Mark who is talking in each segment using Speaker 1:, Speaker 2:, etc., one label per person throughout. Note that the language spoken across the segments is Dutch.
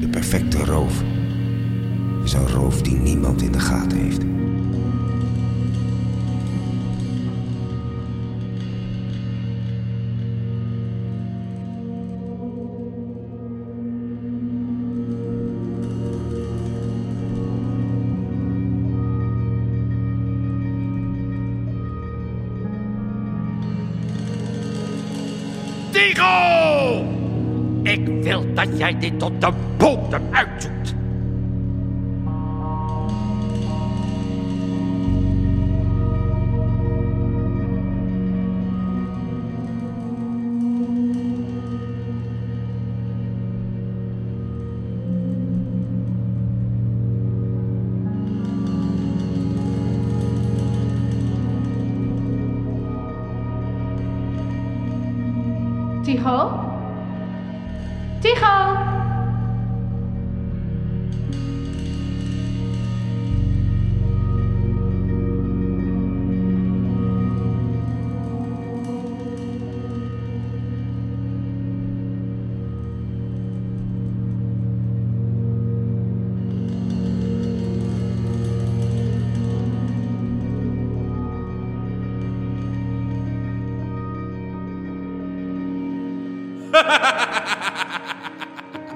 Speaker 1: De perfecte roof is een roof die niemand in de gaten heeft.
Speaker 2: Tigo! Wil dat jij dit tot de bodem uitzoekt.
Speaker 3: ha ha ha ha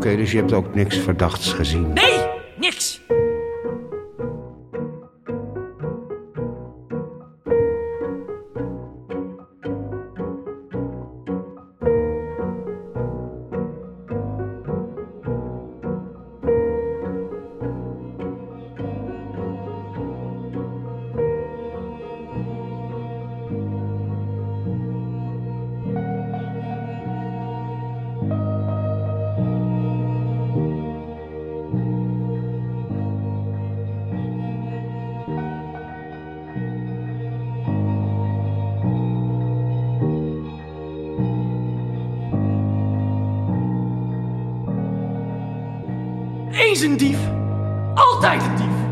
Speaker 1: Oké, dus je hebt ook niks verdachts gezien.
Speaker 2: Nee, niks. Eens een dief, altijd een dief.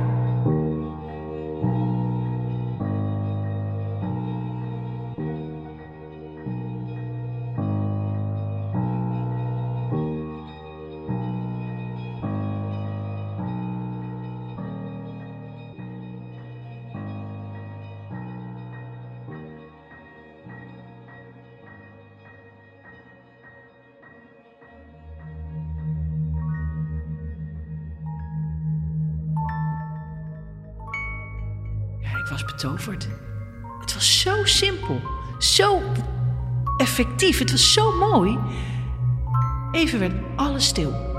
Speaker 4: Was betoverd. Het was zo simpel, zo effectief, het was zo mooi. Even werd alles stil.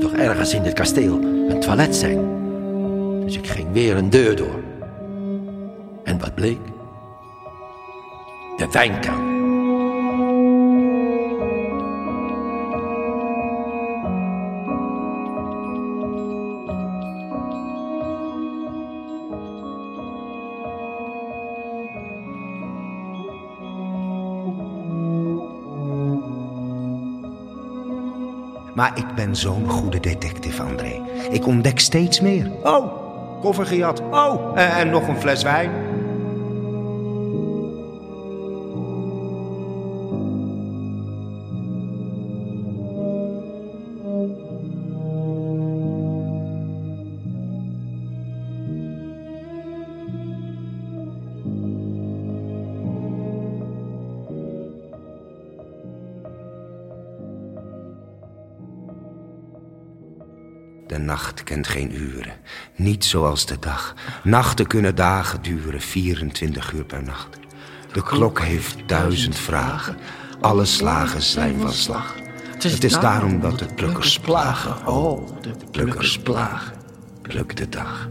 Speaker 2: Moest toch ergens in het kasteel een toilet zijn. Dus ik ging weer een deur door. En wat bleek? De wijnkan.
Speaker 1: Maar ik ben zo'n goede detective, André. Ik ontdek steeds meer. Oh, koffer gejat. Oh, en, en nog een fles wijn. Nacht kent geen uren, niet zoals de dag. Nachten kunnen dagen duren, 24 uur per nacht. De klok heeft duizend vragen, alle slagen zijn van slag. Het is daarom dat de plukkers plagen, oh, de plukkers plagen. Pluk de dag.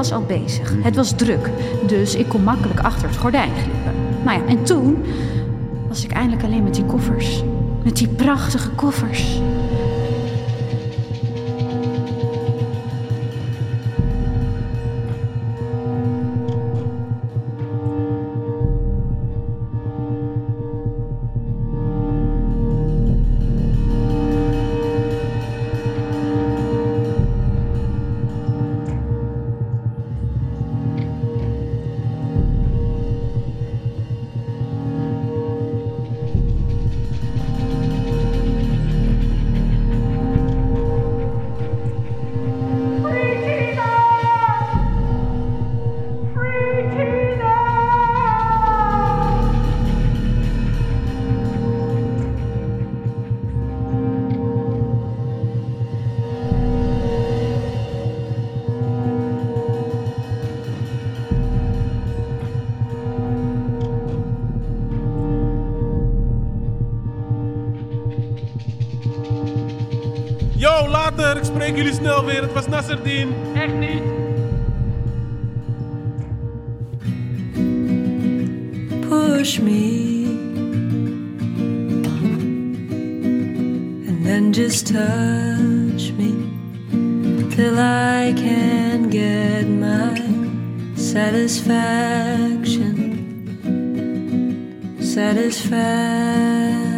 Speaker 3: Was al bezig. Het was druk, dus ik kon makkelijk achter het gordijn glippen. Nou ja, en toen was ik eindelijk alleen met die koffers. Met die prachtige koffers.
Speaker 5: Later. Ik spreek jullie snel weer. Het was Nasserdien.
Speaker 2: Echt niet.
Speaker 6: push me and then just touch me till I can get my satisfaction satisfaction